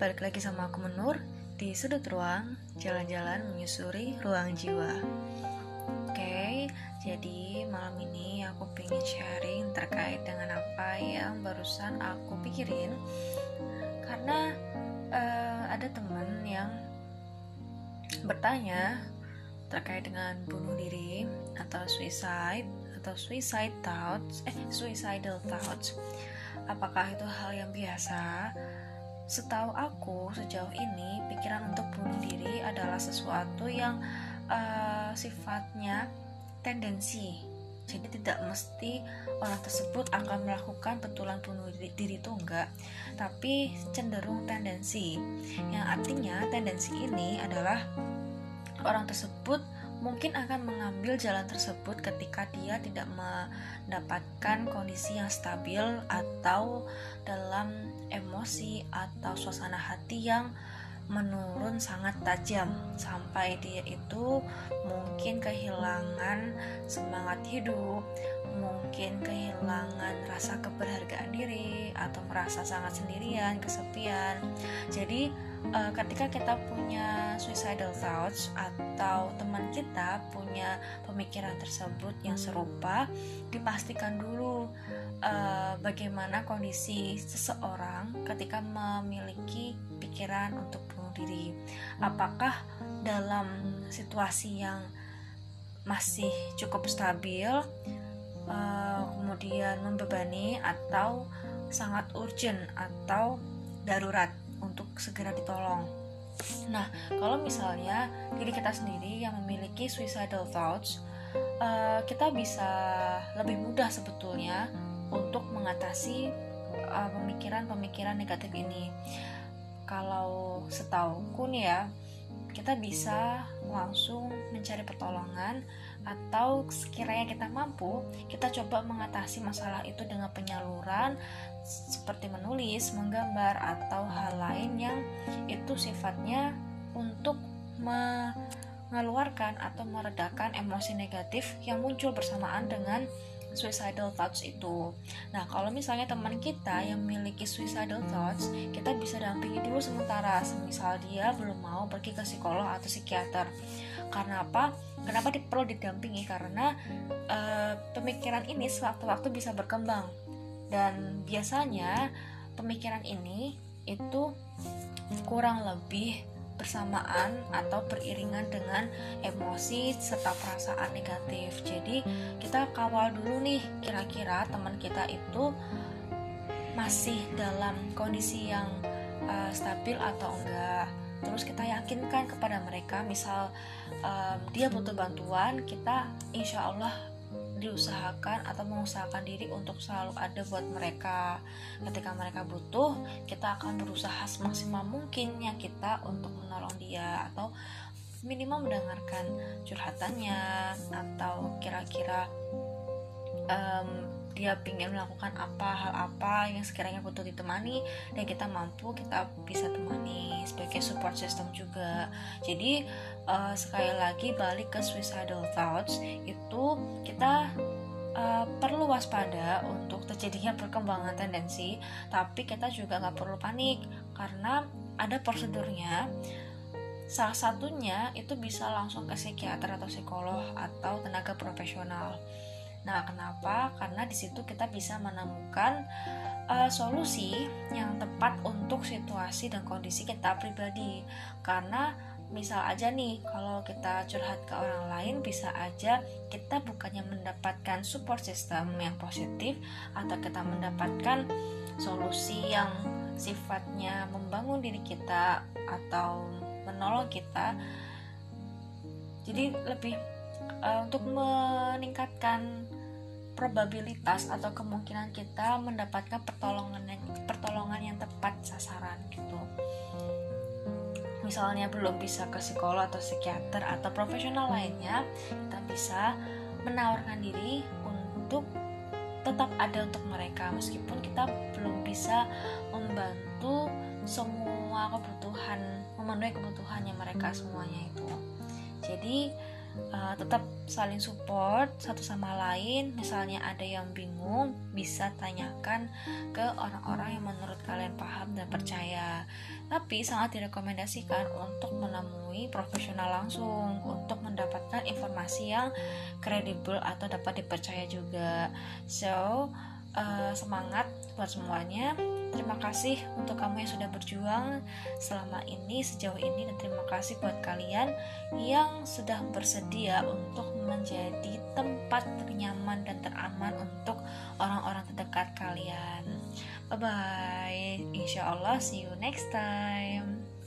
balik lagi sama aku Menur di sudut ruang, jalan-jalan menyusuri ruang jiwa. Oke, jadi malam ini aku pengen sharing terkait dengan apa yang barusan aku pikirin, karena uh, ada teman yang bertanya terkait dengan bunuh diri atau suicide atau suicide thoughts, eh suicidal thoughts. Apakah itu hal yang biasa? Setahu aku, sejauh ini pikiran untuk bunuh diri adalah sesuatu yang uh, sifatnya tendensi. Jadi tidak mesti orang tersebut akan melakukan betulan bunuh diri, diri itu enggak, tapi cenderung tendensi. Yang artinya tendensi ini adalah orang tersebut mungkin akan mengambil jalan tersebut ketika dia tidak mendapatkan kondisi yang stabil atau dalam emosi atau suasana hati yang menurun sangat tajam. Sampai dia itu mungkin kehilangan semangat hidup, mungkin kehilangan rasa keberhargaan diri atau merasa sangat sendirian, kesepian. Jadi uh, ketika kita punya suicidal thoughts atau teman kita punya pemikiran tersebut yang serupa, dipastikan dulu uh, bagaimana kondisi seseorang ketika memiliki pikiran untuk bunuh diri. Apakah dalam situasi yang masih cukup stabil, uh, kemudian membebani atau sangat urgent atau darurat untuk segera ditolong. Nah, kalau misalnya diri kita sendiri yang memiliki suicidal thoughts, uh, kita bisa lebih mudah sebetulnya untuk mengatasi uh, pemikiran-pemikiran negatif ini. Kalau setauku nih ya, kita bisa langsung mencari pertolongan atau sekiranya kita mampu, kita coba mengatasi masalah itu dengan penyaluran seperti menulis, menggambar atau hal lain yang itu sifatnya untuk mengeluarkan atau meredakan emosi negatif yang muncul bersamaan dengan suicidal thoughts itu. Nah, kalau misalnya teman kita yang memiliki suicidal thoughts, kita bisa dampingi dulu sementara, semisal dia belum mau pergi ke psikolog atau psikiater. Karena apa? Kenapa perlu didampingi? Karena uh, pemikiran ini sewaktu-waktu bisa berkembang dan biasanya pemikiran ini itu kurang lebih bersamaan atau beriringan dengan emosi serta perasaan negatif. Jadi kita kawal dulu nih kira-kira teman kita itu masih dalam kondisi yang uh, stabil atau enggak. Terus kita yakinkan kepada mereka, misal um, dia butuh bantuan, kita insya Allah diusahakan atau mengusahakan diri untuk selalu ada buat mereka. Ketika mereka butuh kita akan berusaha semaksimal mungkinnya kita untuk menolong dia atau minimal mendengarkan curhatannya atau kira-kira um, dia ingin melakukan apa hal apa yang sekiranya butuh ditemani dan kita mampu kita bisa temani sebagai support system juga. Jadi uh, sekali lagi balik ke suicidal thoughts itu kita uh, perlu waspada untuk terjadinya perkembangan tendensi tapi kita juga nggak perlu panik karena ada prosedurnya. Salah satunya itu bisa langsung ke psikiater atau psikolog atau tenaga profesional Nah, kenapa? Karena di situ kita bisa menemukan uh, solusi yang tepat untuk situasi dan kondisi kita pribadi. Karena misal aja nih, kalau kita curhat ke orang lain, bisa aja kita bukannya mendapatkan support system yang positif atau kita mendapatkan solusi yang sifatnya membangun diri kita atau menolong kita. Jadi lebih uh, untuk meningkatkan probabilitas atau kemungkinan kita mendapatkan pertolongan yang, pertolongan yang tepat sasaran gitu. Misalnya belum bisa ke psikolog atau psikiater atau profesional lainnya kita bisa menawarkan diri untuk tetap ada untuk mereka meskipun kita belum bisa membantu semua kebutuhan memenuhi kebutuhannya mereka semuanya itu. Jadi uh, tetap saling support satu sama lain. Misalnya ada yang bingung bisa tanyakan ke orang-orang yang menurut kalian paham dan percaya. Tapi sangat direkomendasikan untuk menemui profesional langsung untuk mendapatkan informasi yang kredibel atau dapat dipercaya juga. So uh, semangat buat semuanya. Terima kasih untuk kamu yang sudah berjuang selama ini sejauh ini dan terima kasih buat kalian yang sudah bersedia untuk menjadi tempat ternyaman dan teraman untuk orang-orang terdekat kalian. Bye bye. Insya Allah see you next time.